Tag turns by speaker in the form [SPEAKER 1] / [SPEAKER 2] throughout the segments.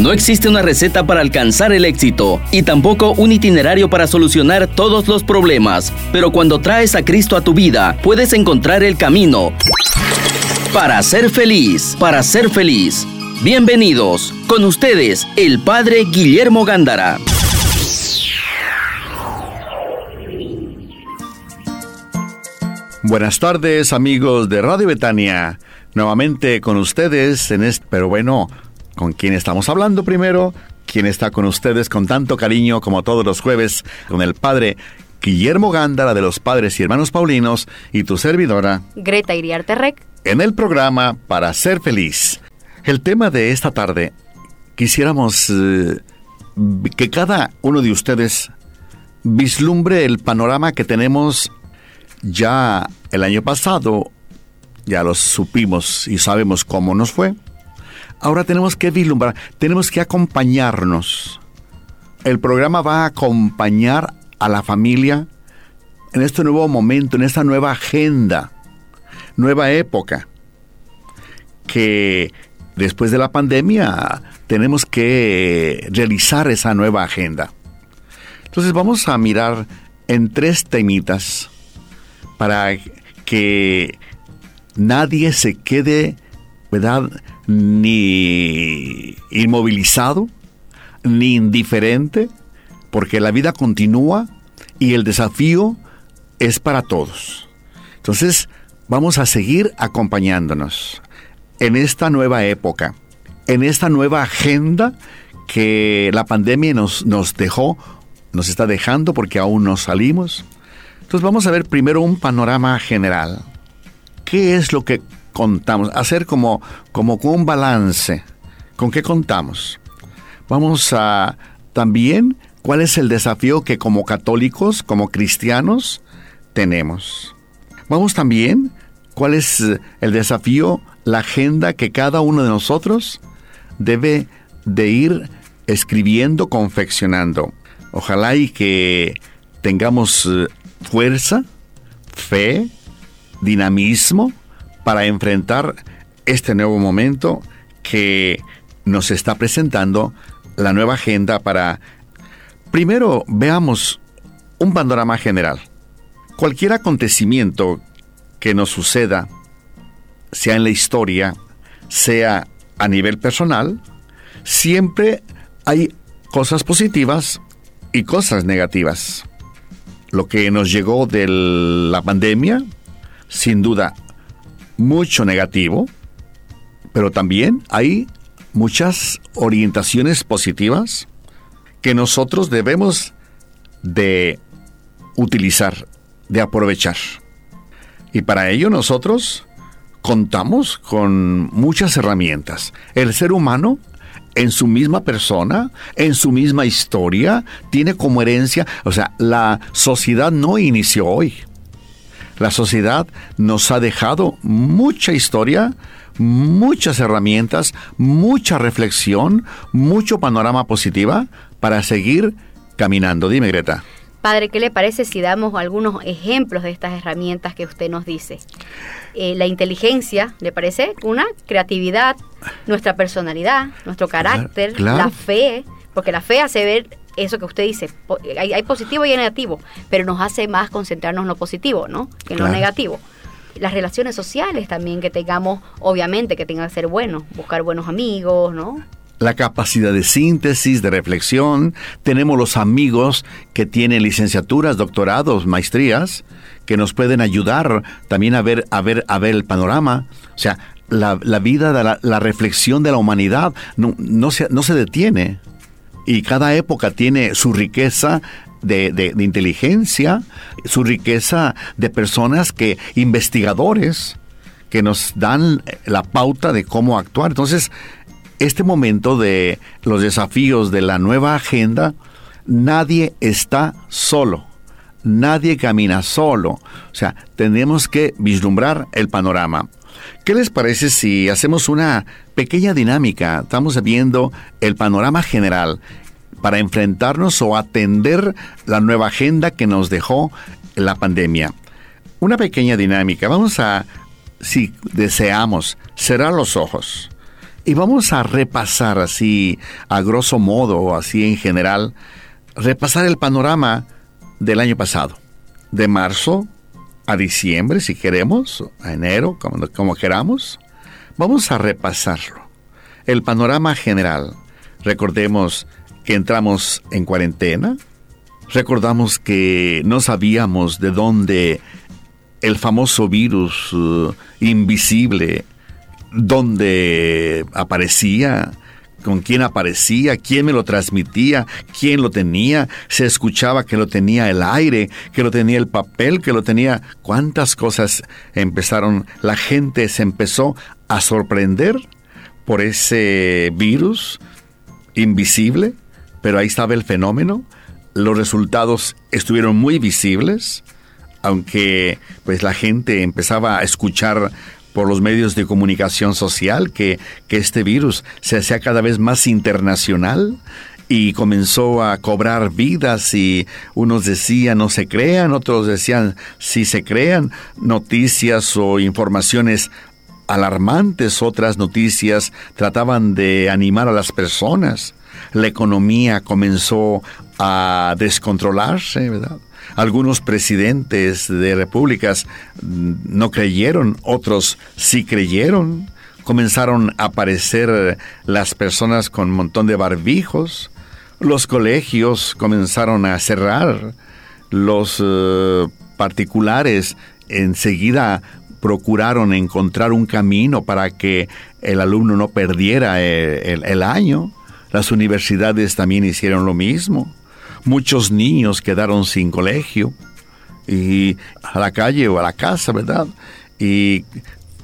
[SPEAKER 1] No existe una receta para alcanzar el éxito y tampoco un itinerario para solucionar todos los problemas, pero cuando traes a Cristo a tu vida, puedes encontrar el camino para ser feliz, para ser feliz. Bienvenidos, con ustedes, el Padre Guillermo Gándara.
[SPEAKER 2] Buenas tardes amigos de Radio Betania, nuevamente con ustedes en este, pero bueno, con quién estamos hablando primero, quién está con ustedes con tanto cariño como todos los jueves, con el padre Guillermo Gándara de los Padres y Hermanos Paulinos y tu servidora,
[SPEAKER 3] Greta Iriarte Rec,
[SPEAKER 2] en el programa Para Ser Feliz. El tema de esta tarde, quisiéramos eh, que cada uno de ustedes vislumbre el panorama que tenemos ya el año pasado, ya lo supimos y sabemos cómo nos fue Ahora tenemos que vislumbrar, tenemos que acompañarnos. El programa va a acompañar a la familia en este nuevo momento, en esta nueva agenda, nueva época, que después de la pandemia tenemos que realizar esa nueva agenda. Entonces vamos a mirar en tres temitas para que nadie se quede, ¿verdad? Ni inmovilizado, ni indiferente, porque la vida continúa y el desafío es para todos. Entonces, vamos a seguir acompañándonos en esta nueva época, en esta nueva agenda que la pandemia nos, nos dejó, nos está dejando porque aún no salimos. Entonces vamos a ver primero un panorama general. ¿Qué es lo que contamos, hacer como, como un balance. ¿Con qué contamos? Vamos a también cuál es el desafío que como católicos, como cristianos, tenemos. Vamos también cuál es el desafío, la agenda que cada uno de nosotros debe de ir escribiendo, confeccionando. Ojalá y que tengamos eh, fuerza, fe, dinamismo para enfrentar este nuevo momento que nos está presentando la nueva agenda para... Primero veamos un panorama general. Cualquier acontecimiento que nos suceda, sea en la historia, sea a nivel personal, siempre hay cosas positivas y cosas negativas. Lo que nos llegó de la pandemia, sin duda, mucho negativo, pero también hay muchas orientaciones positivas que nosotros debemos de utilizar, de aprovechar. Y para ello nosotros contamos con muchas herramientas. El ser humano en su misma persona, en su misma historia, tiene como herencia, o sea, la sociedad no inició hoy. La sociedad nos ha dejado mucha historia, muchas herramientas, mucha reflexión, mucho panorama positiva para seguir caminando. Dime, Greta.
[SPEAKER 3] Padre, ¿qué le parece si damos algunos ejemplos de estas herramientas que usted nos dice? Eh, la inteligencia, ¿le parece? Una, creatividad, nuestra personalidad, nuestro carácter, la fe, porque la fe hace ver eso que usted dice, hay, positivo y hay negativo, pero nos hace más concentrarnos en lo positivo, ¿no? Que en lo negativo. Las relaciones sociales también que tengamos, obviamente, que tengan que ser buenos, buscar buenos amigos, ¿no?
[SPEAKER 2] la capacidad de síntesis, de reflexión. Tenemos los amigos que tienen licenciaturas, doctorados, maestrías, que nos pueden ayudar también a ver, a ver, a ver el panorama. O sea, la, vida, la, reflexión de la humanidad no, no, se, no se detiene y cada época tiene su riqueza de, inteligencia, su riqueza de personas que, investigadores, que nos dan la pauta de cómo actuar. Entonces, este momento de los desafíos de la nueva agenda, nadie está solo, nadie camina solo. O sea, tenemos que vislumbrar el panorama. ¿Qué les parece si hacemos una pequeña dinámica? Estamos viendo el panorama general para enfrentarnos o atender la nueva agenda que nos dejó la pandemia. Una pequeña dinámica. Vamos a, si deseamos, cerrar los ojos Y vamos a repasar así, a grosso modo, así en general, repasar el panorama del año pasado, de marzo a diciembre, si queremos, a enero, como, como queramos. Vamos a repasarlo. El panorama general. Recordemos que entramos en cuarentena. Recordamos que no sabíamos de dónde el famoso virus uh, invisible, dónde aparecía, con quién aparecía, quién me lo transmitía, quién lo tenía, se escuchaba que lo tenía el aire, que lo tenía el papel, que lo tenía... ¿Cuántas cosas empezaron? La gente se empezó a sorprender por ese virus invisible, pero ahí estaba el fenómeno. Los resultados estuvieron muy visibles, aunque pues la gente empezaba a escuchar por los medios de comunicación social que, que este virus se hacía cada vez más internacional y comenzó a cobrar vidas y unos decían no se crean, otros decían sí se crean, noticias o informaciones alarmantes, otras noticias trataban de animar a las personas. La economía comenzó a descontrolarse, ¿verdad? Algunos presidentes de repúblicas no creyeron, otros sí creyeron. Comenzaron a aparecer las personas con un montón de barbijos. Los colegios comenzaron a cerrar. Los eh, particulares enseguida procuraron encontrar un camino para que el alumno no perdiera eh, el año. Las universidades también hicieron lo mismo. Muchos niños quedaron sin colegio y a la calle o a la casa, ¿verdad? Y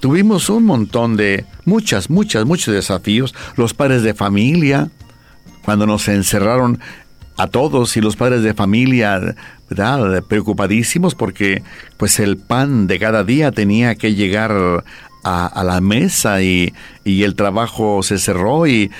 [SPEAKER 2] tuvimos un montón de, muchas, muchas, muchos desafíos. Los padres de familia, cuando nos encerraron a todos y los padres de familia, ¿verdad? Preocupadísimos porque pues el pan de cada día tenía que llegar a, la mesa y, el trabajo se cerró y,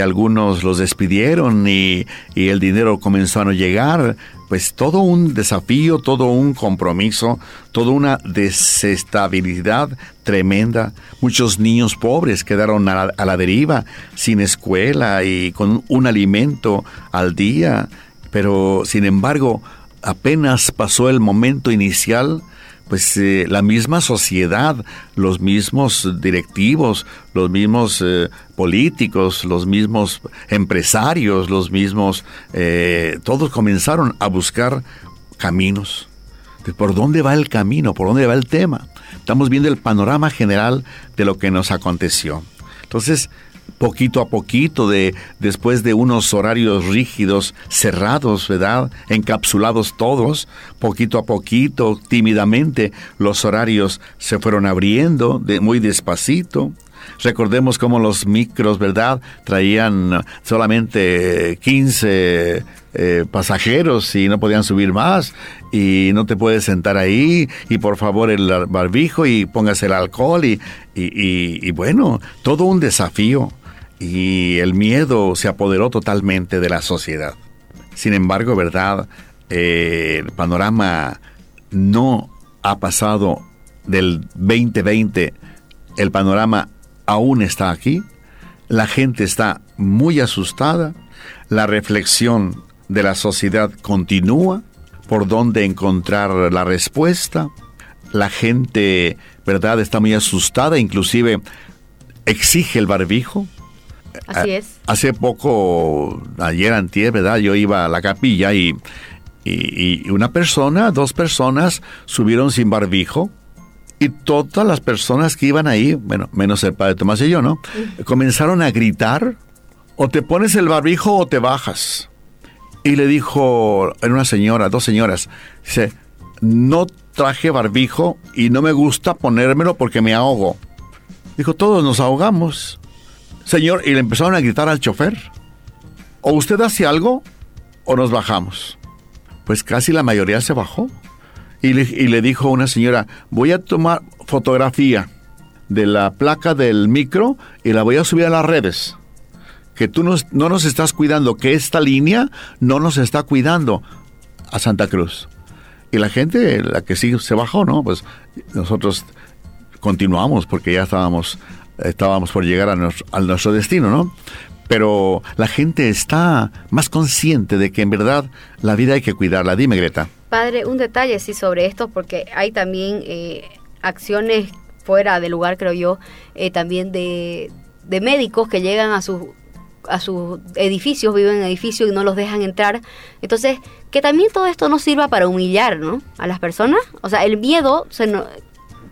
[SPEAKER 2] algunos los despidieron y, y, el dinero comenzó a no llegar. Pues todo un desafío, todo un compromiso, toda una desestabilidad tremenda. Muchos niños pobres quedaron a la, a la deriva, sin escuela y con un alimento al día. Pero, sin embargo, apenas pasó el momento inicial, pues eh, la misma sociedad, los mismos directivos, los mismos eh, políticos, los mismos empresarios, los mismos, eh, todos comenzaron a buscar caminos. ¿Por dónde va el camino? ¿Por dónde va el tema? Estamos viendo el panorama general de lo que nos aconteció. Entonces, poquito a poquito, de, después de unos horarios rígidos, cerrados, ¿verdad? Encapsulados todos, poquito a poquito, tímidamente, los horarios se fueron abriendo de, muy despacito. Recordemos cómo los micros, ¿verdad? Traían solamente 15 eh, pasajeros y no podían subir más y no te puedes sentar ahí y por favor el barbijo y póngase el alcohol y, y, bueno, todo un desafío y el miedo se apoderó totalmente de la sociedad. Sin embargo, ¿verdad? Eh, el panorama no ha pasado del 2020, el panorama aún está aquí, la gente está muy asustada, la reflexión de la sociedad continúa, por dónde encontrar la respuesta, la gente, ¿verdad?, está muy asustada, inclusive exige el barbijo,
[SPEAKER 3] Así es.
[SPEAKER 2] Hace poco, ayer antier, ¿verdad? Yo iba a la capilla y, y, una persona, dos personas subieron sin barbijo y todas las personas que iban ahí, bueno, menos el padre Tomás y yo, ¿no? Comenzaron a gritar, o te pones el barbijo o te bajas. Y le dijo, era una señora, dos señoras, dice, no traje barbijo y no me gusta ponérmelo porque me ahogo. Dijo, todos nos ahogamos. Señor, y le empezaron a gritar al chofer, o usted hace algo o nos bajamos. Pues casi la mayoría se bajó. Y le, dijo una señora, voy a tomar fotografía de la placa del micro y la voy a subir a las redes. Que tú no nos estás cuidando, que esta línea no nos está cuidando a Santa Cruz. Y la gente, la que sí se bajó, ¿no? Pues nosotros continuamos porque ya estábamos estábamos por llegar a nuestro, a nuestro destino, ¿no? Pero la gente está más consciente de que en verdad la vida hay que cuidarla. Dime, Greta.
[SPEAKER 3] Padre, un detalle sí sobre esto, porque hay también eh, acciones fuera del lugar, creo yo, eh, también de, de médicos que llegan a sus a sus edificios, viven en edificios y no los dejan entrar. Entonces, que también todo esto no sirva para humillar ¿no? a las personas. O sea, el miedo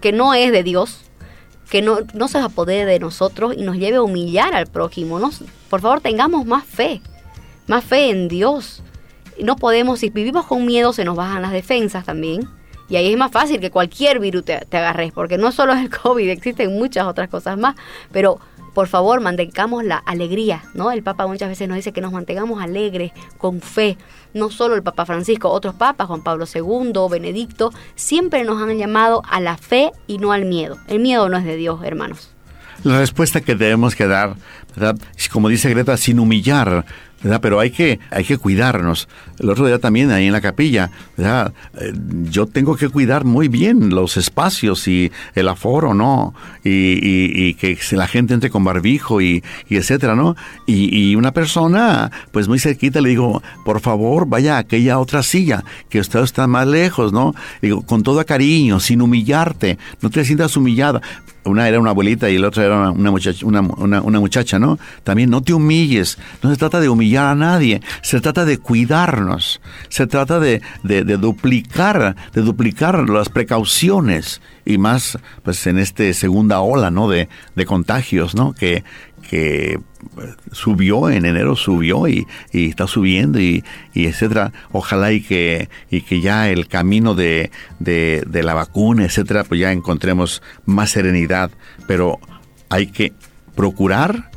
[SPEAKER 3] que no es de Dios, que no, no se apodere de nosotros y nos lleve a humillar al prójimo. ¿no? Por favor, tengamos más fe, más fe en Dios. No podemos, si vivimos con miedo, se nos bajan las defensas también. Y ahí es más fácil que cualquier virus te, agarres, porque no solo es el COVID, existen muchas otras cosas más. Pero por favor, mantengamos la alegría, ¿no? El Papa muchas veces nos dice que nos mantengamos alegres, con fe. No solo el Papa Francisco, otros papas, Juan Pablo II, Benedicto, siempre nos han llamado a la fe y no al miedo. El miedo no es de Dios, hermanos.
[SPEAKER 2] La respuesta que debemos que dar, ¿verdad? Como dice Greta, sin humillar, pero hay que, hay que cuidarnos. El otro día también ahí en la capilla. Eh, yo tengo que cuidar muy bien los espacios y el aforo, ¿no? Y, que la gente entre con barbijo y, etcétera, ¿no? Y, una persona, pues muy cerquita le digo, por favor, vaya a aquella otra silla, que usted está más lejos, ¿no? Digo, con todo cariño, sin humillarte, no te sientas humillada una era una abuelita y la otra era una muchacha, una, una, muchacha, ¿no? También no te humilles, no se trata de humillar a nadie, se trata de cuidarnos, se trata de, de, duplicar, de duplicar las precauciones. Y más pues en esta segunda ola, ¿no? De, de contagios, ¿no? Que, que subió en enero subió y, está subiendo y, etcétera. Ojalá y que y que ya el camino de, de, de, la vacuna etcétera pues ya encontremos más serenidad. Pero hay que procurar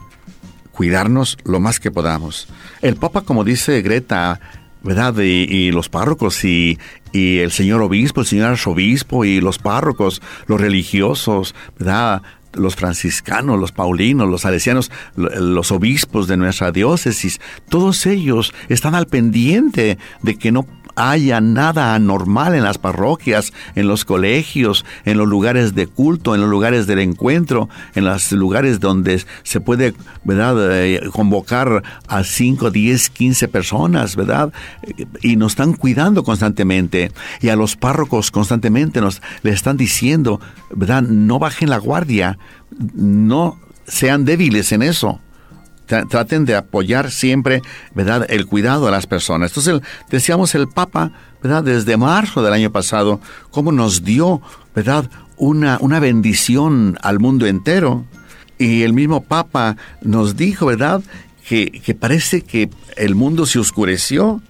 [SPEAKER 2] cuidarnos lo más que podamos el papa como dice Greta verdad y, los párrocos y, y el señor obispo, el señor arzobispo y los párrocos, los religiosos, ¿verdad? los franciscanos, los paulinos, los salesianos, los obispos de nuestra diócesis, todos ellos están al pendiente de que no haya nada anormal en las parroquias, en los colegios, en los lugares de culto, en los lugares del encuentro, en los lugares donde se puede, ¿verdad?, eh, convocar a 5, 10, 15 personas, ¿verdad? Y nos están cuidando constantemente. Y a los párrocos constantemente nos le están diciendo, ¿verdad?, no bajen la guardia, no sean débiles en eso traten de apoyar siempre, ¿verdad?, el cuidado a las personas. Entonces, decíamos el Papa, ¿verdad?, desde marzo del año pasado, cómo nos dio, ¿verdad?, una, una bendición al mundo entero. Y el mismo Papa nos dijo, ¿verdad?, que, que parece que el mundo se oscureció,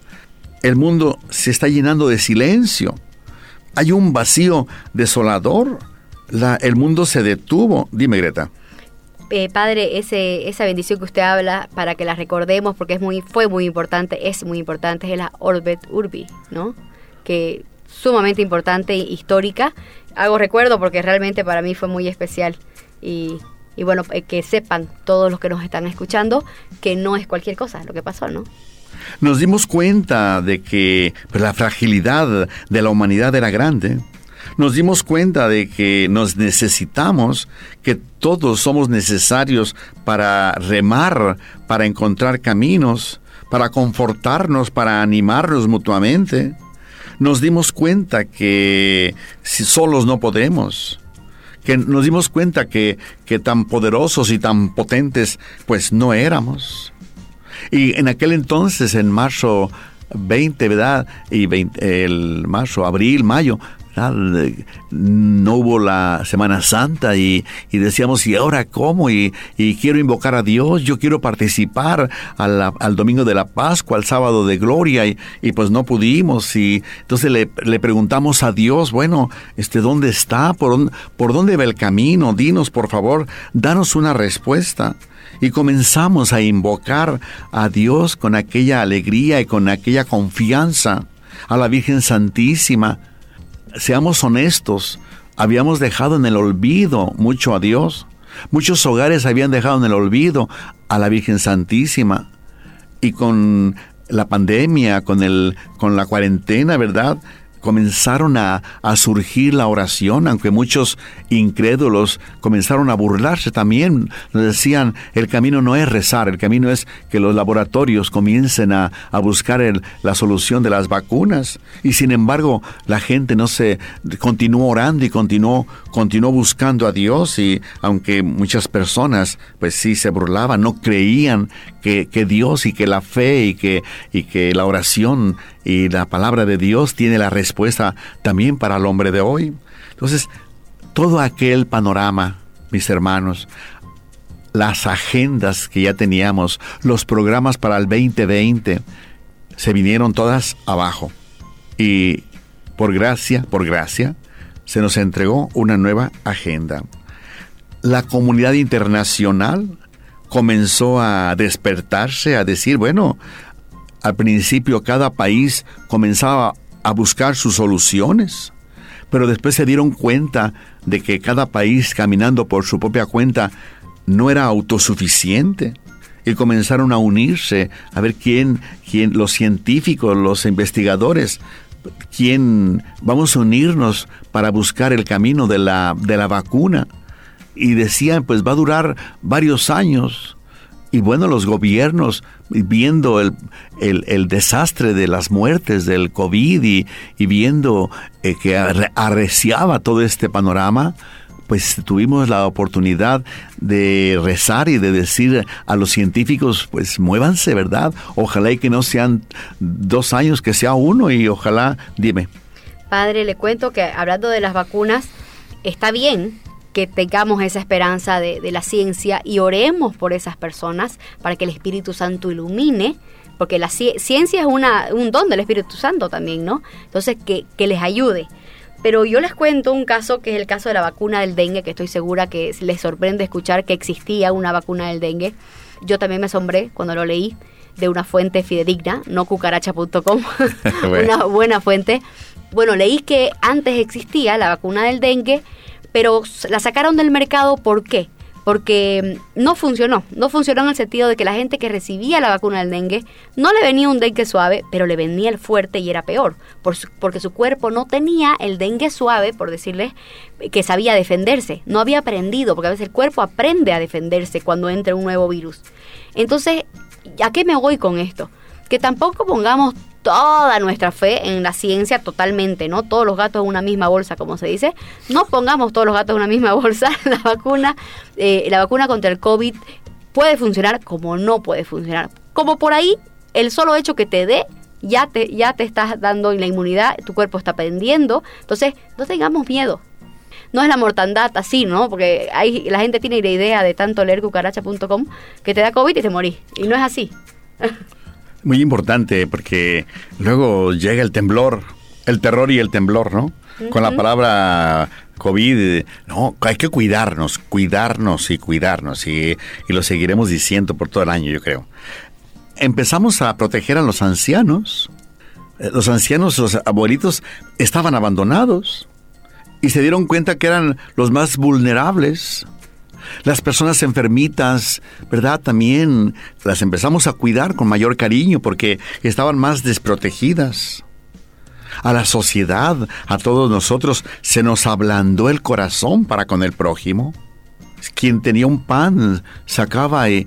[SPEAKER 2] el mundo se está llenando de silencio, hay un vacío desolador, la, el mundo se detuvo. Dime, Greta.
[SPEAKER 3] Eh, padre, ese, esa bendición que usted habla, para que la recordemos, porque es muy, fue muy importante, es muy importante, es la Orbet Urbi, ¿no? Que sumamente importante e histórica. Hago recuerdo porque realmente para mí fue muy especial. Y, y bueno, eh, que sepan todos los que nos están escuchando que no es cualquier cosa lo que pasó, ¿no?
[SPEAKER 2] Nos dimos cuenta de que pues, la fragilidad de la humanidad era grande nos dimos cuenta de que nos necesitamos, que todos somos necesarios para remar, para encontrar caminos, para confortarnos, para animarnos mutuamente. Nos dimos cuenta que si solos no podemos, que nos dimos cuenta que, que tan poderosos y tan potentes pues no éramos. Y en aquel entonces, en marzo 20, ¿verdad? Y el marzo, abril, mayo, no hubo la Semana Santa y, decíamos, ¿y ahora cómo? Y, quiero invocar a Dios, yo quiero participar al domingo de la Pascua, al sábado de gloria, y, pues no pudimos. Y entonces le, preguntamos a Dios, bueno, este, ¿dónde está? ¿Por, ¿Por dónde va el camino? Dinos, por favor, danos una respuesta y comenzamos a invocar a Dios con aquella alegría y con aquella confianza, a la Virgen Santísima, seamos honestos, habíamos dejado en el olvido mucho a Dios. Muchos hogares habían dejado en el olvido a la Virgen Santísima. Y con la pandemia, con, el, con la cuarentena, ¿verdad? Comenzaron a, surgir la oración, aunque muchos incrédulos comenzaron a burlarse también. Decían, el camino no es rezar, el camino es que los laboratorios comiencen a, buscar la solución de las vacunas. Y sin embargo, la gente no se continuó orando y continuó, continuó buscando a Dios y aunque muchas personas pues sí se burlaban, no creían que, que Dios y que la fe y que, y que la oración y la palabra de Dios tiene la respuesta también para el hombre de hoy. Entonces, todo aquel panorama, mis hermanos, las agendas que ya teníamos, los programas para el 2020, se vinieron todas abajo. Y por gracia, por gracia, se nos entregó una nueva agenda. La comunidad internacional comenzó a despertarse, a decir, bueno, al principio cada país comenzaba a buscar sus soluciones, pero después se dieron cuenta de que cada país caminando por su propia cuenta no era autosuficiente y comenzaron a unirse a ver quién, quién los científicos, los investigadores, quién vamos a unirnos para buscar el camino de la, de la vacuna. Y decían, pues va a durar varios años. Y bueno, los gobiernos, viendo el, el, desastre de las muertes del COVID y, viendo eh, que arreciaba todo este panorama, pues tuvimos la oportunidad de rezar y de decir a los científicos, pues muévanse, ¿verdad? Ojalá y que no sean dos años, que sea uno y ojalá, dime.
[SPEAKER 3] Padre, le cuento que hablando de las vacunas, está bien que tengamos esa esperanza de, la ciencia y oremos por esas personas para que el Espíritu Santo ilumine, porque la ciencia es una, un don del Espíritu Santo también, ¿no? Entonces, que, que les ayude. Pero yo les cuento un caso que es el caso de la vacuna del dengue, que estoy segura que les sorprende escuchar que existía una vacuna del dengue. Yo también me asombré cuando lo leí de una fuente fidedigna, no cucaracha.com, una buena fuente. Bueno, leí que antes existía la vacuna del dengue, pero la sacaron del mercado ¿por qué? Porque mm, no funcionó, no funcionó en el sentido de que la gente que recibía la vacuna del dengue no le venía un dengue suave, pero le venía el fuerte y era peor, porque su cuerpo no tenía el dengue suave, por decirle, que sabía defenderse, no había aprendido, porque a veces el cuerpo aprende a defenderse cuando entra un nuevo virus. Entonces, ¿a qué me voy con esto? Que tampoco pongamos toda nuestra fe en la ciencia totalmente, ¿no? Todos los gatos en una misma bolsa, como se dice. No pongamos todos los gatos en una misma bolsa. La vacuna, eh, la vacuna contra el COVID puede funcionar como no puede funcionar. Como por ahí, el solo hecho que te dé ya te, ya te estás dando la inmunidad, tu cuerpo está aprendiendo. Entonces, no tengamos miedo. No es la mortandad así, ¿no? Porque hay, la gente tiene la idea de tanto leer cucaracha.com que te da COVID y te morís. Y no es así.
[SPEAKER 2] muy importante porque luego llega el temblor, el terror y el temblor, ¿no? Con la palabra COVID, no, hay que cuidarnos, cuidarnos y cuidarnos y, y lo seguiremos diciendo por todo el año, yo creo. Empezamos a proteger a los ancianos. Eh, los ancianos, los abuelitos, estaban abandonados y se dieron cuenta que eran los más vulnerables las personas enfermitas, ¿verdad? También las empezamos a cuidar con mayor cariño porque estaban más desprotegidas. A la sociedad, a todos nosotros, se nos ablandó el corazón para con el prójimo. Quien tenía un pan sacaba y,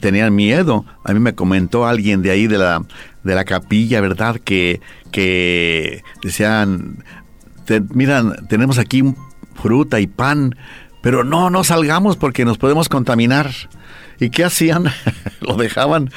[SPEAKER 2] tenía miedo. A mí me comentó alguien de ahí de la, de la capilla, ¿verdad? Que, que decían, miran, tenemos aquí fruta y pan, pero no, no salgamos porque nos podemos contaminar. ¿Y qué hacían? Lo dejaban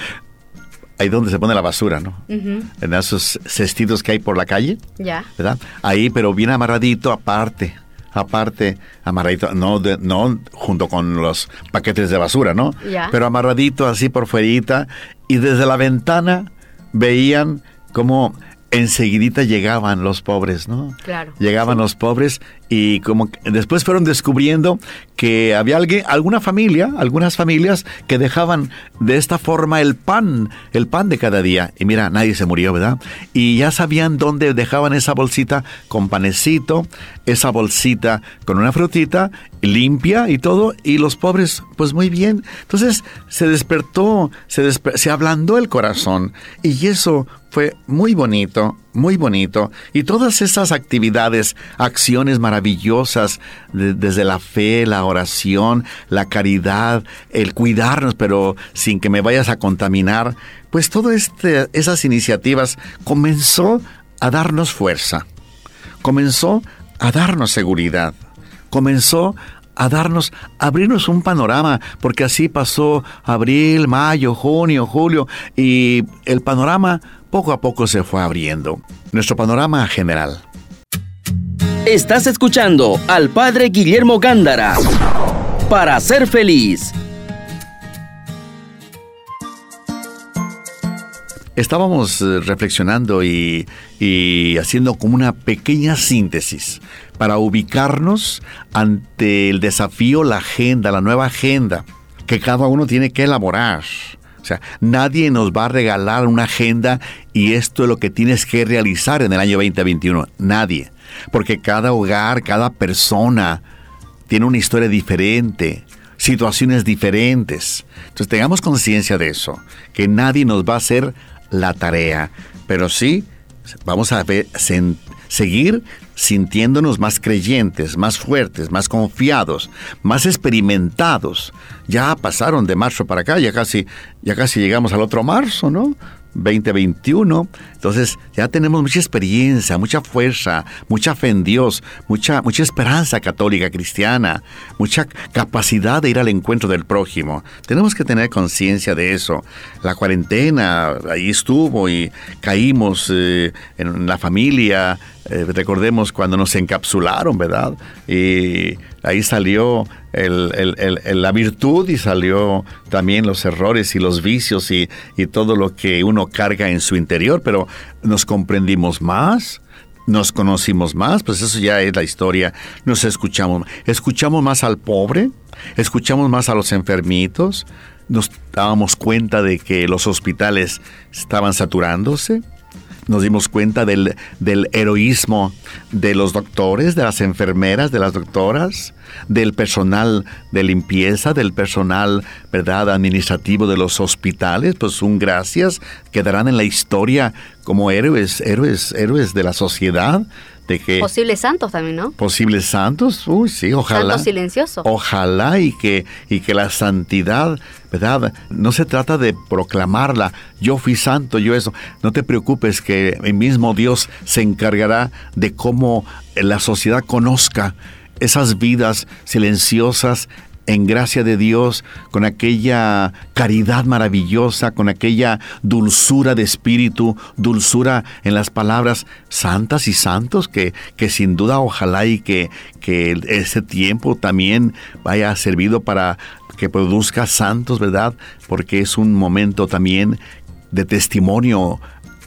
[SPEAKER 2] ahí donde se pone la basura, ¿no? En esos cestitos que hay por la calle.
[SPEAKER 3] Ya.
[SPEAKER 2] ¿Verdad? Ahí, pero bien amarradito aparte. Aparte, amarradito, no, no junto con los paquetes de basura, ¿no?
[SPEAKER 3] Ya.
[SPEAKER 2] Pero amarradito así por fuerita. Y desde la ventana veían cómo enseguidita llegaban los pobres, ¿no?
[SPEAKER 3] Claro.
[SPEAKER 2] Llegaban los pobres y como después fueron descubriendo que había alguien, alguna familia, algunas familias que dejaban de esta forma el pan, el pan de cada día. Y mira, nadie se murió, ¿verdad? Y ya sabían dónde dejaban esa bolsita con panecito, esa bolsita con una frutita limpia y todo, y los pobres, pues muy bien. Entonces se despertó, se, se ablandó el corazón y eso fue muy bonito, muy bonito. Y todas esas actividades, acciones maravillosas, desde la fe, la oración, la caridad, el cuidarnos, pero sin que me vayas a contaminar, pues todas este, esas iniciativas comenzó a darnos fuerza, comenzó a darnos seguridad, comenzó a darnos, a abrirnos un panorama, porque así pasó abril, mayo, junio, julio, y el panorama poco a poco se fue abriendo. Nuestro panorama general.
[SPEAKER 1] Estás escuchando al Padre Guillermo Gándara para ser feliz.
[SPEAKER 2] Estábamos eh, reflexionando y, y, haciendo como una pequeña síntesis para ubicarnos ante el desafío, la agenda, la nueva agenda que cada uno tiene que elaborar. O sea, nadie nos va a regalar una agenda y esto es lo que tienes que realizar en el año 2021. Nadie. Porque cada hogar, cada persona tiene una historia diferente, situaciones diferentes. Entonces tengamos conciencia de eso, que nadie nos va a hacer la tarea, pero sí vamos a seguir sintiéndonos más creyentes, más fuertes, más confiados, más experimentados. Ya pasaron de marzo para acá, ya casi, ya casi llegamos al otro marzo, ¿no? 2021. Entonces ya tenemos mucha experiencia, mucha fuerza, mucha fe en Dios, mucha, mucha esperanza católica cristiana, mucha capacidad de ir al encuentro del prójimo. Tenemos que tener conciencia de eso. La cuarentena ahí estuvo y caímos eh, en la familia. Eh, recordemos cuando nos encapsularon, ¿verdad? Y ahí salió la virtud y salió también los errores y los vicios y, y todo lo que uno carga en su interior, pero nos comprendimos más, nos conocimos más, pues eso ya es la historia, nos escuchamos, escuchamos más al pobre, escuchamos más a los enfermitos, nos dábamos cuenta de que los hospitales estaban saturándose, nos dimos cuenta del, del heroísmo de los doctores, de las enfermeras, de las doctoras, del personal de limpieza, del personal, ¿verdad?, administrativo de los hospitales, pues un gracias, quedarán en la historia como héroes, héroes, héroes de la sociedad, de que
[SPEAKER 3] posibles santos también, ¿no?
[SPEAKER 2] Posibles santos, uy, sí, ojalá.
[SPEAKER 3] Santos silenciosos.
[SPEAKER 2] Ojalá y que y que la santidad, No se trata de proclamarla, yo fui santo, yo eso. No te preocupes que el mismo Dios se encargará de cómo la sociedad conozca esas vidas silenciosas en gracia de Dios, con aquella caridad maravillosa, con aquella dulzura de espíritu, dulzura en las palabras santas y santos, que, que sin duda ojalá y que, que ese tiempo también vaya servido para que produzca santos, ¿verdad? Porque es un momento también de testimonio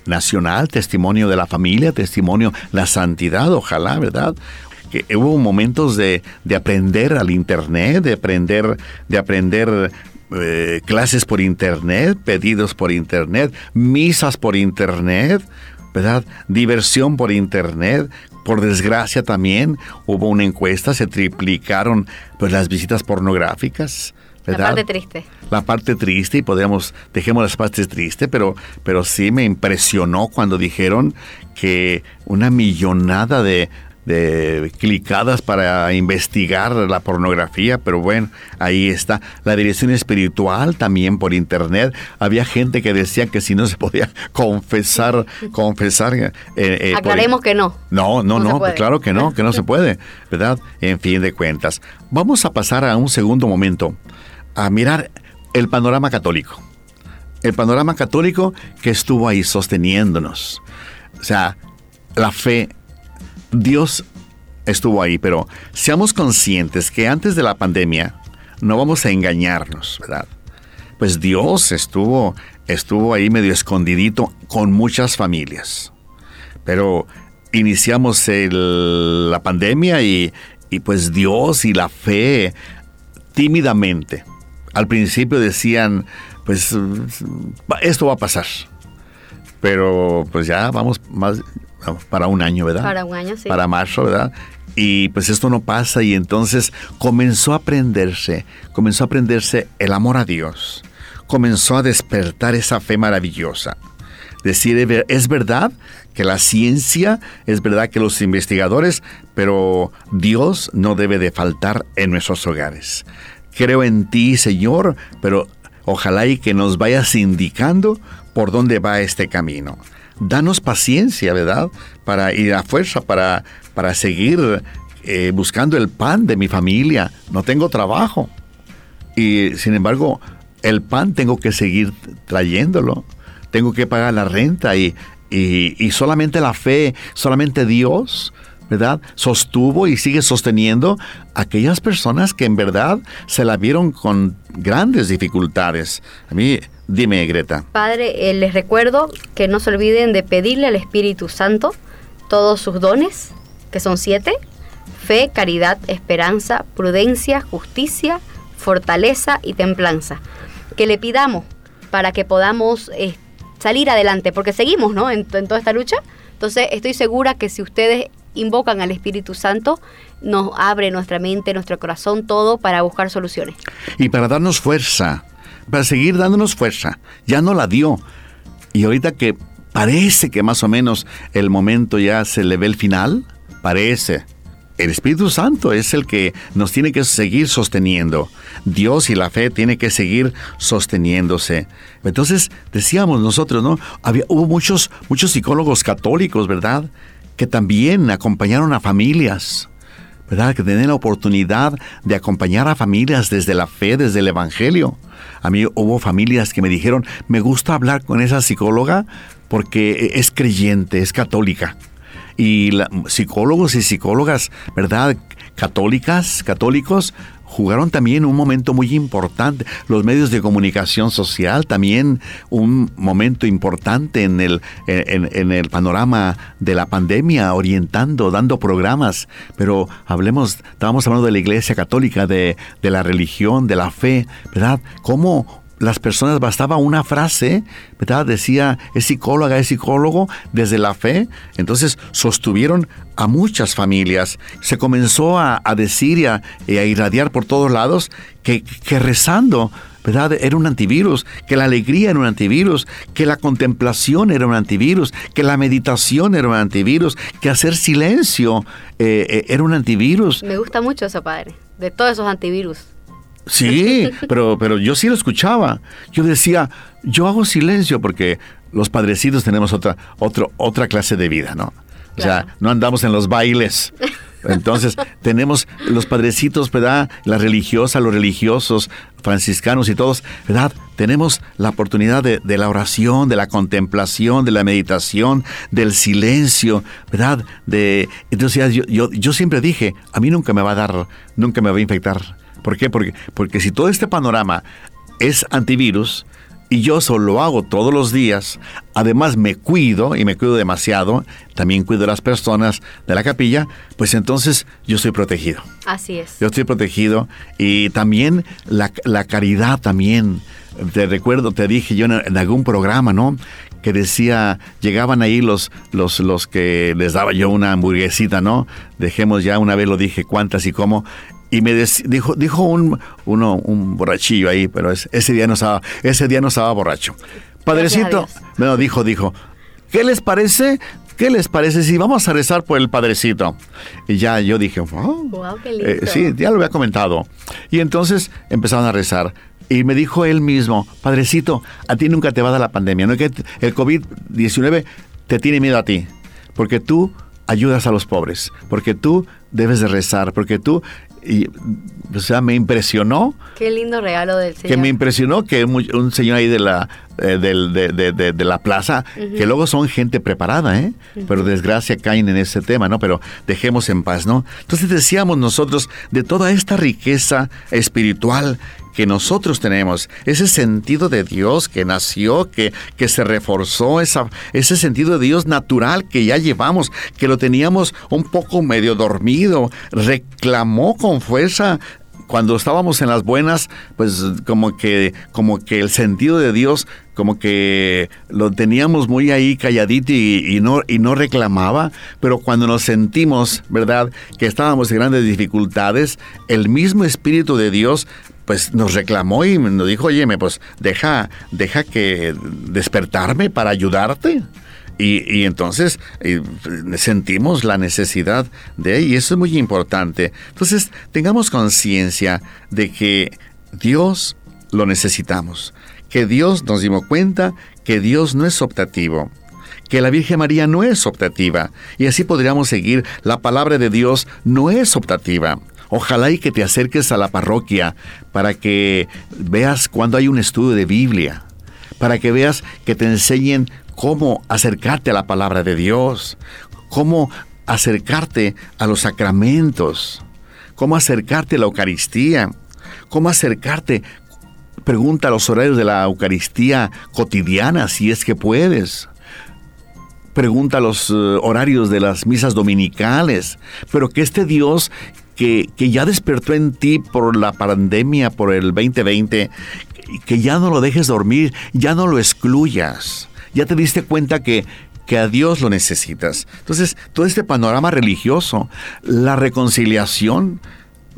[SPEAKER 2] nacional, testimonio de la familia, testimonio, la santidad, ojalá, ¿verdad? que hubo momentos de, aprender al internet, de aprender, de aprender eh, clases por internet, pedidos por internet, misas por internet, ¿verdad? Diversión por internet. Por desgracia también hubo una encuesta, se triplicaron pues las visitas pornográficas. ¿Verdad?
[SPEAKER 3] La parte triste.
[SPEAKER 2] La parte triste, y podríamos, dejemos las partes tristes, pero, pero sí me impresionó cuando dijeron que una millonada de, de clicadas para investigar la pornografía, pero bueno, ahí está. La dirección espiritual también por internet. Había gente que decía que si no se podía confesar, confesar. Eh,
[SPEAKER 3] eh, Aclaremos que no.
[SPEAKER 2] No, no, no, claro que no, que no se puede, ¿verdad? En fin de cuentas. Vamos a pasar a un segundo momento, a mirar el panorama católico. El panorama católico que estuvo ahí sosteniéndonos. O sea, la fe Dios estuvo ahí, pero seamos conscientes que antes de la pandemia no vamos a engañarnos, ¿verdad? Pues Dios estuvo, estuvo ahí medio escondidito con muchas familias. Pero iniciamos la pandemia y, y pues Dios y la fe tímidamente. Al principio decían, pues esto va a pasar. Pero pues ya vamos más, para un año, ¿verdad?
[SPEAKER 3] Para un año, sí.
[SPEAKER 2] Para marzo, ¿verdad? Y pues esto no pasa y entonces comenzó a aprenderse, comenzó a aprenderse el amor a Dios, comenzó a despertar esa fe maravillosa. decir, es verdad que la ciencia, es verdad que los investigadores, pero Dios no debe de faltar en nuestros hogares. Creo en ti, Señor, pero ojalá y que nos vayas indicando por dónde va este camino. Danos paciencia, ¿verdad? Para ir a fuerza, para, para seguir eh, buscando el pan de mi familia. No tengo trabajo. Y sin embargo, el pan tengo que seguir trayéndolo. Tengo que pagar la renta y, y, solamente la fe, solamente Dios, ¿verdad? Sostuvo y sigue sosteniendo aquellas personas que en verdad se la vieron con grandes dificultades. A mí, dime, Greta.
[SPEAKER 3] Padre, eh, les recuerdo que no se olviden de pedirle al Espíritu Santo todos sus dones, que son siete, fe, caridad, esperanza, prudencia, justicia, fortaleza y templanza. Que le pidamos para que podamos eh, salir adelante, porque seguimos ¿no? en, toda esta lucha. Entonces estoy segura que si ustedes invocan al Espíritu Santo, nos abre nuestra mente, nuestro corazón, todo para buscar soluciones.
[SPEAKER 2] Y para darnos fuerza, para seguir dándonos fuerza. Ya no la dio. Y ahorita que parece que más o menos el momento ya se le ve el final, parece el Espíritu Santo es el que nos tiene que seguir sosteniendo. Dios y la fe tiene que seguir sosteniéndose. Entonces, decíamos nosotros, ¿no? Había, hubo muchos, muchos psicólogos católicos, ¿verdad? Que también acompañaron a familias. ¿verdad? Que tenían la oportunidad de acompañar a familias desde la fe, desde el Evangelio. A mí hubo familias que me dijeron, me gusta hablar con esa psicóloga porque es creyente, es católica y psicólogos y psicólogas, ¿verdad? Católicas, católicos, jugaron también un momento muy importante. Los medios de comunicación social también un momento importante en el, en, el panorama de la pandemia, orientando, dando programas. Pero hablemos, estábamos hablando de la Iglesia Católica, de, de la religión, de la fe, ¿verdad? ¿Cómo las personas bastaba una frase, ¿verdad? Decía, es psicóloga, es psicólogo, desde la fe. Entonces sostuvieron a muchas familias. Se comenzó a, decir y a, irradiar por todos lados que, que rezando, ¿verdad? Era un antivirus, que la alegría era un antivirus, que la contemplación era un antivirus, que la meditación era un antivirus, que hacer silencio eh, eh, era un antivirus.
[SPEAKER 3] Me gusta mucho eso, padre, de todos esos antivirus.
[SPEAKER 2] Sí, pero, pero yo sí lo escuchaba. Yo decía, yo hago silencio porque los padrecitos tenemos otra, otro, otra clase de vida, ¿no? O sea, no andamos en los bailes. Entonces, tenemos los padrecitos, ¿verdad? La religiosa, los religiosos, franciscanos y todos, ¿verdad? Tenemos la oportunidad de, de, la oración, de la contemplación, de la meditación, del silencio, ¿verdad? De, entonces, yo, yo, yo siempre dije, a mí nunca me va a dar, nunca me va a infectar ¿Por qué? Porque, porque si todo este panorama es antivirus y yo solo lo hago todos los días, además me cuido y me cuido demasiado, también cuido a las personas de la capilla, pues entonces yo estoy protegido.
[SPEAKER 3] Así es.
[SPEAKER 2] Yo estoy protegido y también la, caridad también. Te recuerdo, te dije yo en, algún programa, ¿no? que decía, llegaban ahí los, los, los que les daba yo una hamburguesita, ¿no? Dejemos ya, una vez lo dije, cuántas y cómo, y me dijo, dijo un, uno, un borrachillo ahí, pero ese, día no estaba, ese día no estaba borracho. Padrecito, no, dijo, dijo, ¿qué les parece? ¿Qué les parece si vamos a rezar por el padrecito? Y ya yo dije,
[SPEAKER 3] wow, qué lindo.
[SPEAKER 2] Eh, sí, ya lo había comentado. Y entonces empezaron a rezar. Y me dijo él mismo, padrecito, a ti nunca te va a dar la pandemia, ¿no? Que el COVID-19 te tiene miedo a ti, porque tú ayudas a los pobres, porque tú debes de rezar, porque tú y o sea, me impresionó.
[SPEAKER 3] Qué lindo regalo del Señor.
[SPEAKER 2] Que me impresionó que un, señor ahí de la, eh, de, la plaza, que luego son gente preparada, ¿eh? Pero desgracia caen en ese tema, ¿no? Pero dejemos en paz, ¿no? Entonces decíamos nosotros de toda esta riqueza espiritual que nosotros tenemos, ese sentido de Dios que nació, que, que se reforzó, esa, ese sentido de Dios natural que ya llevamos, que lo teníamos un poco medio dormido, reclamó con fuerza cuando estábamos en las buenas, pues como que, como que el sentido de Dios, como que lo teníamos muy ahí calladito y, no, y no reclamaba, pero cuando nos sentimos, ¿verdad?, que estábamos en grandes dificultades, el mismo Espíritu de Dios pues nos reclamó y nos dijo, oye, pues deja, deja que despertarme para ayudarte. Y, entonces sentimos la necesidad de, y eso es muy importante. Entonces, tengamos conciencia de que Dios lo necesitamos, que Dios nos dimos cuenta que Dios no es optativo, que la Virgen María no es optativa, y así podríamos seguir, la palabra de Dios no es optativa. Ojalá y que te acerques a la parroquia para que veas cuando hay un estudio de Biblia, para que veas que te enseñen cómo acercarte a la palabra de Dios, cómo acercarte a los sacramentos, cómo acercarte a la Eucaristía, cómo acercarte, pregunta los horarios de la Eucaristía cotidiana si es que puedes. Pregunta los eh, horarios de las misas dominicales, pero que este Dios que, que, ya despertó en ti por la pandemia, por el 2020, que ya no lo dejes dormir, ya no lo excluyas ya te diste cuenta que, que a Dios lo necesitas. Entonces, todo este panorama religioso, la reconciliación,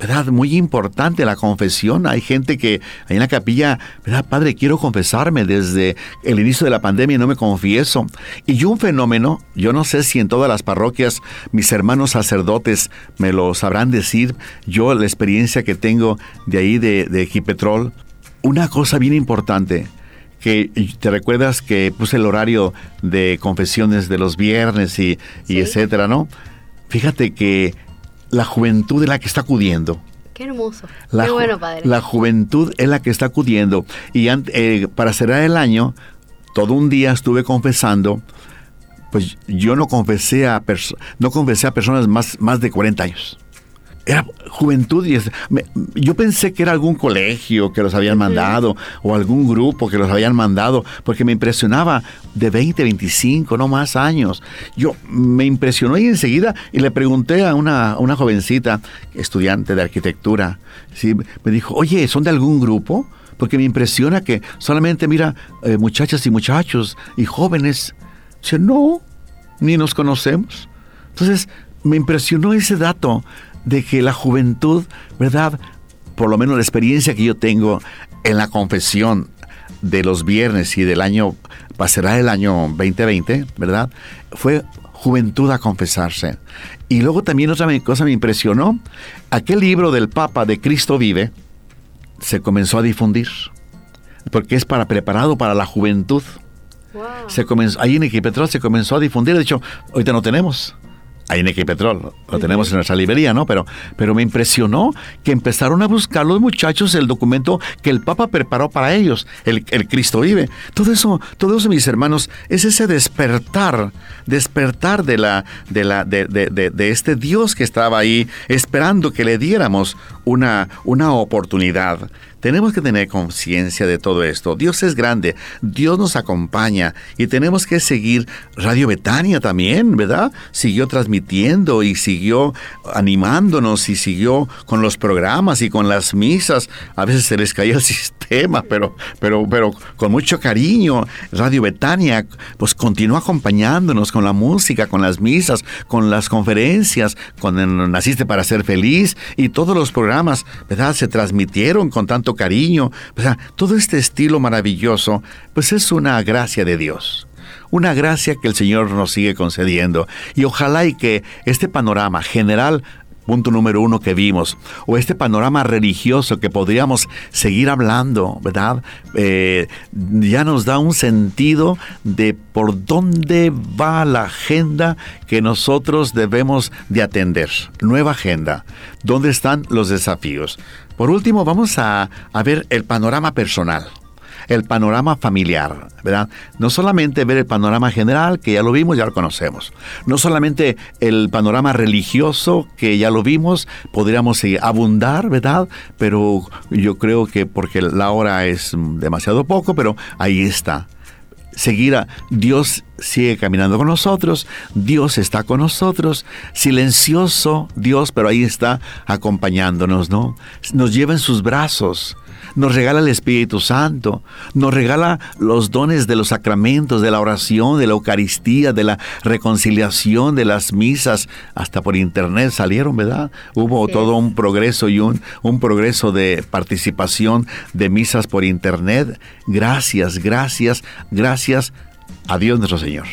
[SPEAKER 2] ¿verdad? Muy importante la confesión. Hay gente que ahí en la capilla, ¿verdad? Padre, quiero confesarme desde el inicio de la pandemia y no me confieso. Y un fenómeno, yo no sé si en todas las parroquias mis hermanos sacerdotes me lo sabrán decir, yo la experiencia que tengo de ahí de, de Equipetrol, una cosa bien importante, que te recuerdas que puse el horario de confesiones de los viernes y, etcétera, ¿no? Fíjate que la juventud es la que está acudiendo.
[SPEAKER 3] Qué hermoso. Qué bueno, padre.
[SPEAKER 2] La juventud es la que está acudiendo. Y eh, para cerrar el año, todo un día estuve confesando, pues yo no confesé a, no confesé a personas más, más de 40 años era juventud y yo pensé que era algún colegio que los habían mandado o algún grupo que los habían mandado porque me impresionaba de 20, 25, no más años. Yo me impresionó y enseguida y le pregunté a una, una jovencita, estudiante de arquitectura, ¿sí? me dijo, oye, ¿son de algún grupo? Porque me impresiona que solamente mira eh, muchachas y muchachos y jóvenes. Dice, no, ni nos conocemos. Entonces, me impresionó ese dato de que la juventud, ¿verdad? Por lo menos la experiencia que yo tengo en la confesión de los viernes y del año, pasará el año 2020, ¿verdad? Fue juventud a confesarse. Y luego también otra cosa me impresionó, aquel libro del Papa de Cristo vive se comenzó a difundir, porque es para preparado para la juventud. Se comenzó, ahí en Equipetrol se comenzó a difundir, de hecho, ahorita no tenemos, hay en Equipetrol, lo tenemos en nuestra librería, ¿no? Pero, pero me impresionó que empezaron a buscar los muchachos el documento que el Papa preparó para ellos, el, Cristo vive. Todo eso, todo eso, mis hermanos, es ese despertar, despertar de la, de la, de, de, de este Dios que estaba ahí esperando que le diéramos una, una oportunidad. Tenemos que tener conciencia de todo esto. Dios es grande, Dios nos acompaña y tenemos que seguir Radio Betania también, ¿verdad? Siguió transmitiendo y siguió animándonos y siguió con los programas y con las misas. A veces se les caía el sistema, pero, pero, pero con mucho cariño. Radio Betania pues continúa acompañándonos con la música, con las misas, con las conferencias, con Naciste para ser feliz y todos los programas, ¿verdad? Se transmitieron con tanto cariño, o sea, todo este estilo maravilloso, pues es una gracia de Dios. Una gracia que el Señor nos sigue concediendo. Y ojalá y que este panorama general punto número uno que vimos, o este panorama religioso que podríamos seguir hablando, ¿verdad? Eh, ya nos da un sentido de por dónde va la agenda que nosotros debemos de atender. Nueva agenda. ¿Dónde están los desafíos? Por último, vamos a, ver el panorama personal el panorama familiar, ¿verdad? No solamente ver el panorama general, que ya lo vimos, ya lo conocemos. No solamente el panorama religioso, que ya lo vimos, podríamos abundar, ¿verdad? Pero yo creo que porque la hora es demasiado poco, pero ahí está seguir a Dios sigue caminando con nosotros, Dios está con nosotros, silencioso Dios, pero ahí está acompañándonos, ¿no? Nos lleva en sus brazos. Nos regala el Espíritu Santo, nos regala los dones de los sacramentos, de la oración, de la Eucaristía, de la reconciliación, de las misas, hasta por internet salieron, ¿verdad? Hubo todo un progreso y un, un progreso de participación de misas por internet. Gracias, gracias, gracias a Dios nuestro Señor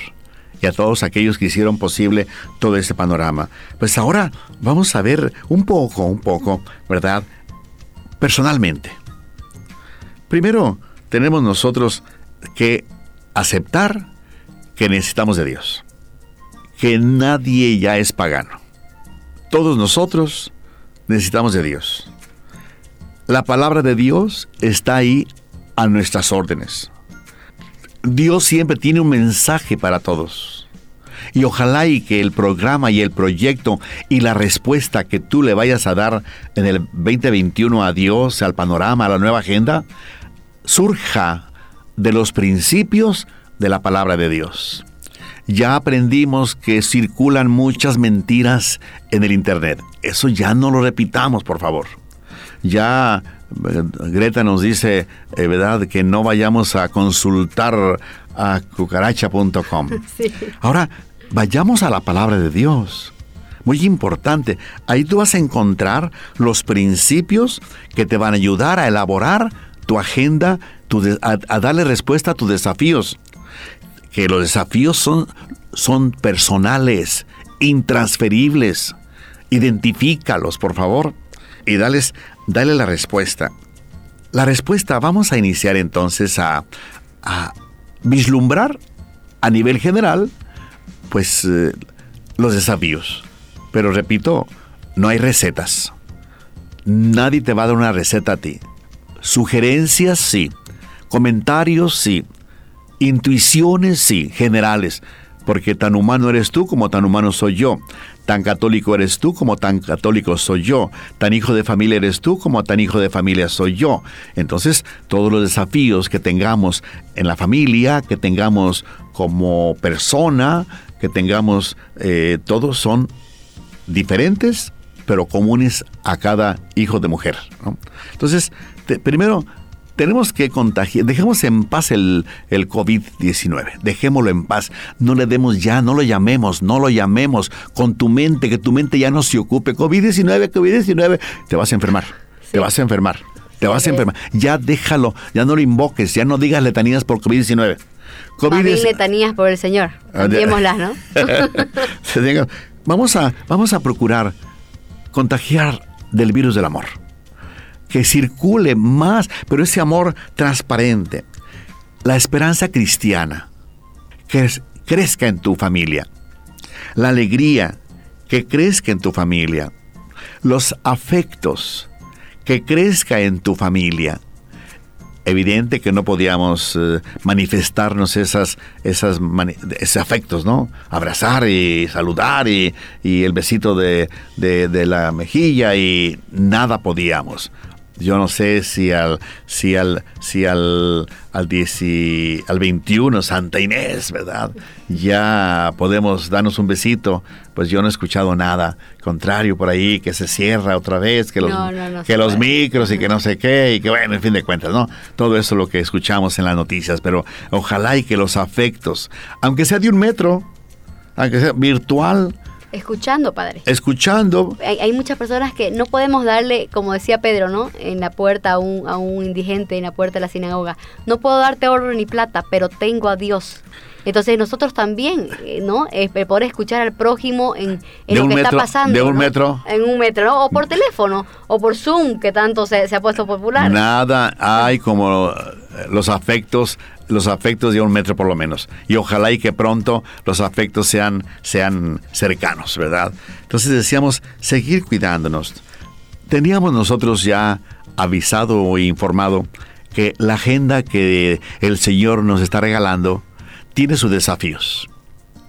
[SPEAKER 2] y a todos aquellos que hicieron posible todo este panorama. Pues ahora vamos a ver un poco, un poco, ¿verdad? Personalmente. Primero, tenemos nosotros que aceptar que necesitamos de Dios, que nadie ya es pagano. Todos nosotros necesitamos de Dios. La palabra de Dios está ahí a nuestras órdenes. Dios siempre tiene un mensaje para todos. Y ojalá y que el programa y el proyecto y la respuesta que tú le vayas a dar en el 2021 a Dios, al panorama, a la nueva agenda, surja de los principios de la palabra de Dios. Ya aprendimos que circulan muchas mentiras en el Internet. Eso ya no lo repitamos, por favor. Ya eh, Greta nos dice, eh, ¿verdad?, que no vayamos a consultar a cucaracha.com. Ahora, vayamos a la palabra de Dios. Muy importante. Ahí tú vas a encontrar los principios que te van a ayudar a elaborar tu agenda, a, darle respuesta a tus desafíos. Que los desafíos son, son personales, intransferibles. Identifícalos, por favor, y dales, dale la respuesta. La respuesta, vamos a iniciar entonces a, a vislumbrar a nivel general, pues, eh, los desafíos. Pero repito, no hay recetas. Nadie te va a dar una receta a ti. Sugerencias, sí. Comentarios, sí. Intuiciones, sí, generales. Porque tan humano eres tú como tan humano soy yo. Tan católico eres tú como tan católico soy yo. Tan hijo de familia eres tú como tan hijo de familia soy yo. Entonces, todos los desafíos que tengamos en la familia, que tengamos como persona, que tengamos, eh, todos son diferentes, pero comunes a cada hijo de mujer. Entonces, primero, tenemos que contagiar, dejemos en paz el, el COVID-19, dejémoslo en paz, no le demos ya, no lo llamemos, no lo llamemos. Con tu mente, que tu mente ya no se ocupe, COVID-19, COVID-19, te vas a enfermar, te vas a enfermar, te vas a enfermar, ya déjalo, ya no lo invoques, ya no digas letanías por COVID-19.
[SPEAKER 3] COVID letanías por el Señor, ah, cambiémoslas, ¿no?
[SPEAKER 2] vamos, a, vamos a procurar contagiar del virus del amor que circule más, pero ese amor transparente. La esperanza cristiana, que crezca en tu familia. La alegría, que crezca en tu familia. Los afectos, que crezca en tu familia. Evidente que no podíamos eh, manifestarnos esas, esos afectos, ¿no? Abrazar y saludar y, el besito de la mejilla y nada podíamos yo no sé si al si al si al al, al 21 Santa Inés, ¿verdad? Ya podemos darnos un besito. Pues yo no he escuchado nada contrario por ahí que se cierra otra vez, que los que los micros y que no sé qué y que bueno, en fin de cuentas, ¿no? Todo eso es lo que escuchamos en las noticias, pero ojalá y que los afectos, aunque sea de un metro, aunque sea virtual,
[SPEAKER 3] Escuchando, padre.
[SPEAKER 2] Escuchando.
[SPEAKER 3] Hay, muchas personas que no podemos darle, como decía Pedro, ¿no? En la puerta a un, a un indigente, en la puerta de la sinagoga. No puedo darte oro ni plata, pero tengo a Dios. Entonces nosotros también, eh, ¿no? Poder escuchar al prójimo en, lo que está pasando.
[SPEAKER 2] De un metro.
[SPEAKER 3] En un metro, ¿no? O por teléfono, o por Zoom, que tanto se, se ha puesto popular.
[SPEAKER 2] Nada hay como los afectos los afectos de un metro por lo menos. Y ojalá y que pronto los afectos sean, sean cercanos, ¿verdad? Entonces decíamos, seguir cuidándonos. Teníamos nosotros ya avisado e informado que la agenda que el Señor nos está regalando tiene sus desafíos.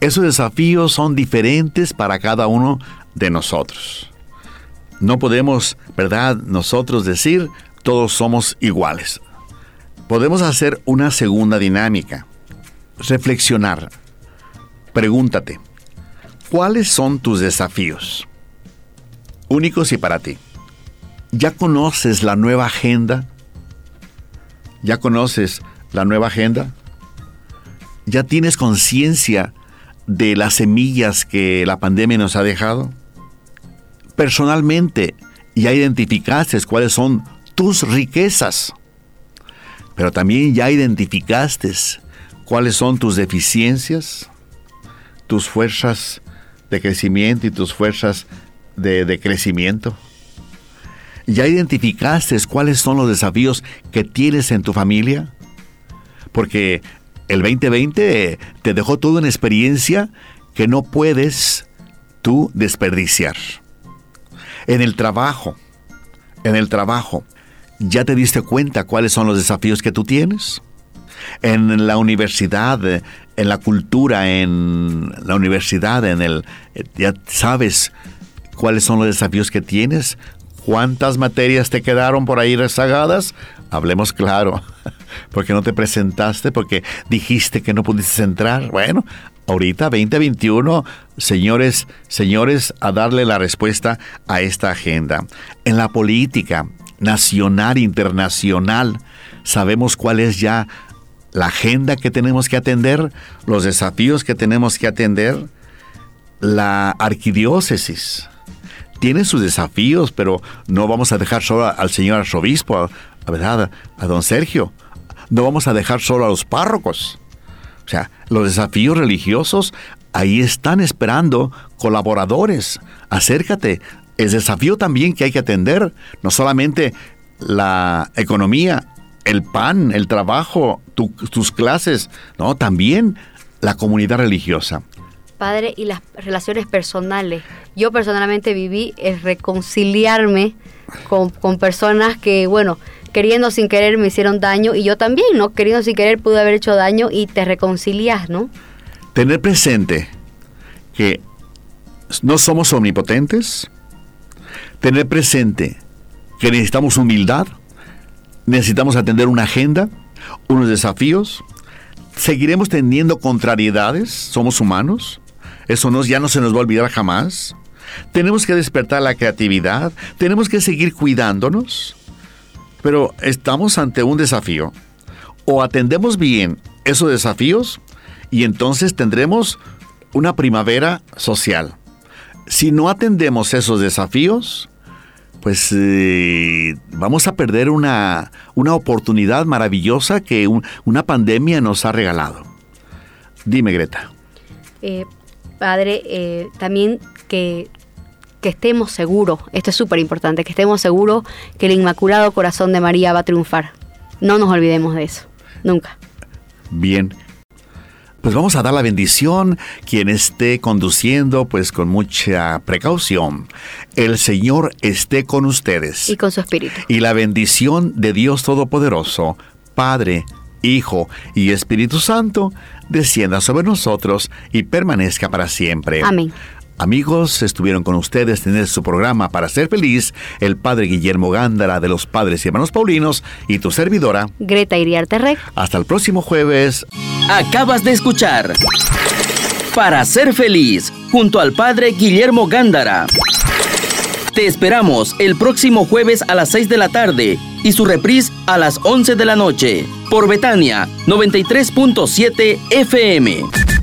[SPEAKER 2] Esos desafíos son diferentes para cada uno de nosotros. No podemos, ¿verdad?, nosotros decir todos somos iguales podemos hacer una segunda dinámica. Reflexionar. Pregúntate, ¿cuáles son tus desafíos? Únicos y para ti. ¿Ya conoces la nueva agenda? ¿Ya conoces la nueva agenda? ¿Ya tienes conciencia de las semillas que la pandemia nos ha dejado? Personalmente, ya identificaste cuáles son tus riquezas, pero también ya identificaste cuáles son tus deficiencias, tus fuerzas de crecimiento y tus fuerzas de, de crecimiento. ¿Ya identificaste cuáles son los desafíos que tienes en tu familia? Porque el 2020 te dejó toda una experiencia que no puedes tú desperdiciar. En el trabajo, en el trabajo, ¿ya te diste cuenta cuáles son los desafíos que tú tienes? En la universidad, en la cultura, en la universidad, en el ya sabes cuáles son los desafíos que tienes, cuántas materias te quedaron por ahí rezagadas, hablemos claro. porque no te presentaste, porque dijiste que no pudiste entrar. Bueno, ahorita 2021, señores, señores, a darle la respuesta a esta agenda. En la política nacional, internacional, sabemos cuál es ya la agenda que tenemos que atender, los desafíos que tenemos que atender. La arquidiócesis tiene sus desafíos, pero no vamos a dejar solo al señor arzobispo, a, ¿verdad? a don Sergio no vamos a dejar solo a los párrocos. O sea, los desafíos religiosos ahí están esperando colaboradores. Acércate. El desafío también que hay que atender, no solamente la economía, el pan, el trabajo, tus clases, no, también la comunidad religiosa.
[SPEAKER 3] Padre, y las relaciones personales. Yo personalmente viví el reconciliarme con, con personas que, bueno, queriendo sin querer me hicieron daño y yo también, ¿no? Queriendo sin querer pude haber hecho daño y te reconcilias, ¿no?
[SPEAKER 2] Tener presente que no somos omnipotentes, tener presente que necesitamos humildad, necesitamos atender una agenda, unos desafíos, seguiremos teniendo contrariedades, somos humanos, eso nos, ya no se nos va a olvidar jamás. Tenemos que despertar la creatividad, tenemos que seguir cuidándonos, pero estamos ante un desafío. O atendemos bien esos desafíos y entonces tendremos una primavera social. Si no atendemos esos desafíos, pues eh, vamos a perder una, oportunidad maravillosa que una pandemia nos ha regalado. Dime, Greta.
[SPEAKER 3] Eh, padre, eh, también que que estemos seguros, esto es súper importante, que estemos seguros que el Inmaculado Corazón de María va a triunfar. No nos olvidemos de eso, nunca.
[SPEAKER 2] Bien. Pues vamos a dar la bendición, quien esté conduciendo, pues con mucha precaución. El Señor esté con ustedes.
[SPEAKER 3] Y con su espíritu.
[SPEAKER 2] Y la bendición de Dios Todopoderoso, Padre, Hijo y Espíritu Santo, descienda sobre nosotros y permanezca para siempre.
[SPEAKER 3] Amén.
[SPEAKER 2] Amigos, estuvieron con ustedes en su programa Para Ser Feliz, el Padre Guillermo Gándara de los Padres y Hermanos Paulinos y tu servidora,
[SPEAKER 3] Greta Iriarte Rey.
[SPEAKER 2] Hasta el próximo jueves.
[SPEAKER 1] Acabas de escuchar Para Ser Feliz, junto al Padre Guillermo Gándara. Te esperamos el próximo jueves a las 6 de la tarde y su reprise a las 11 de la noche por Betania 93.7 FM.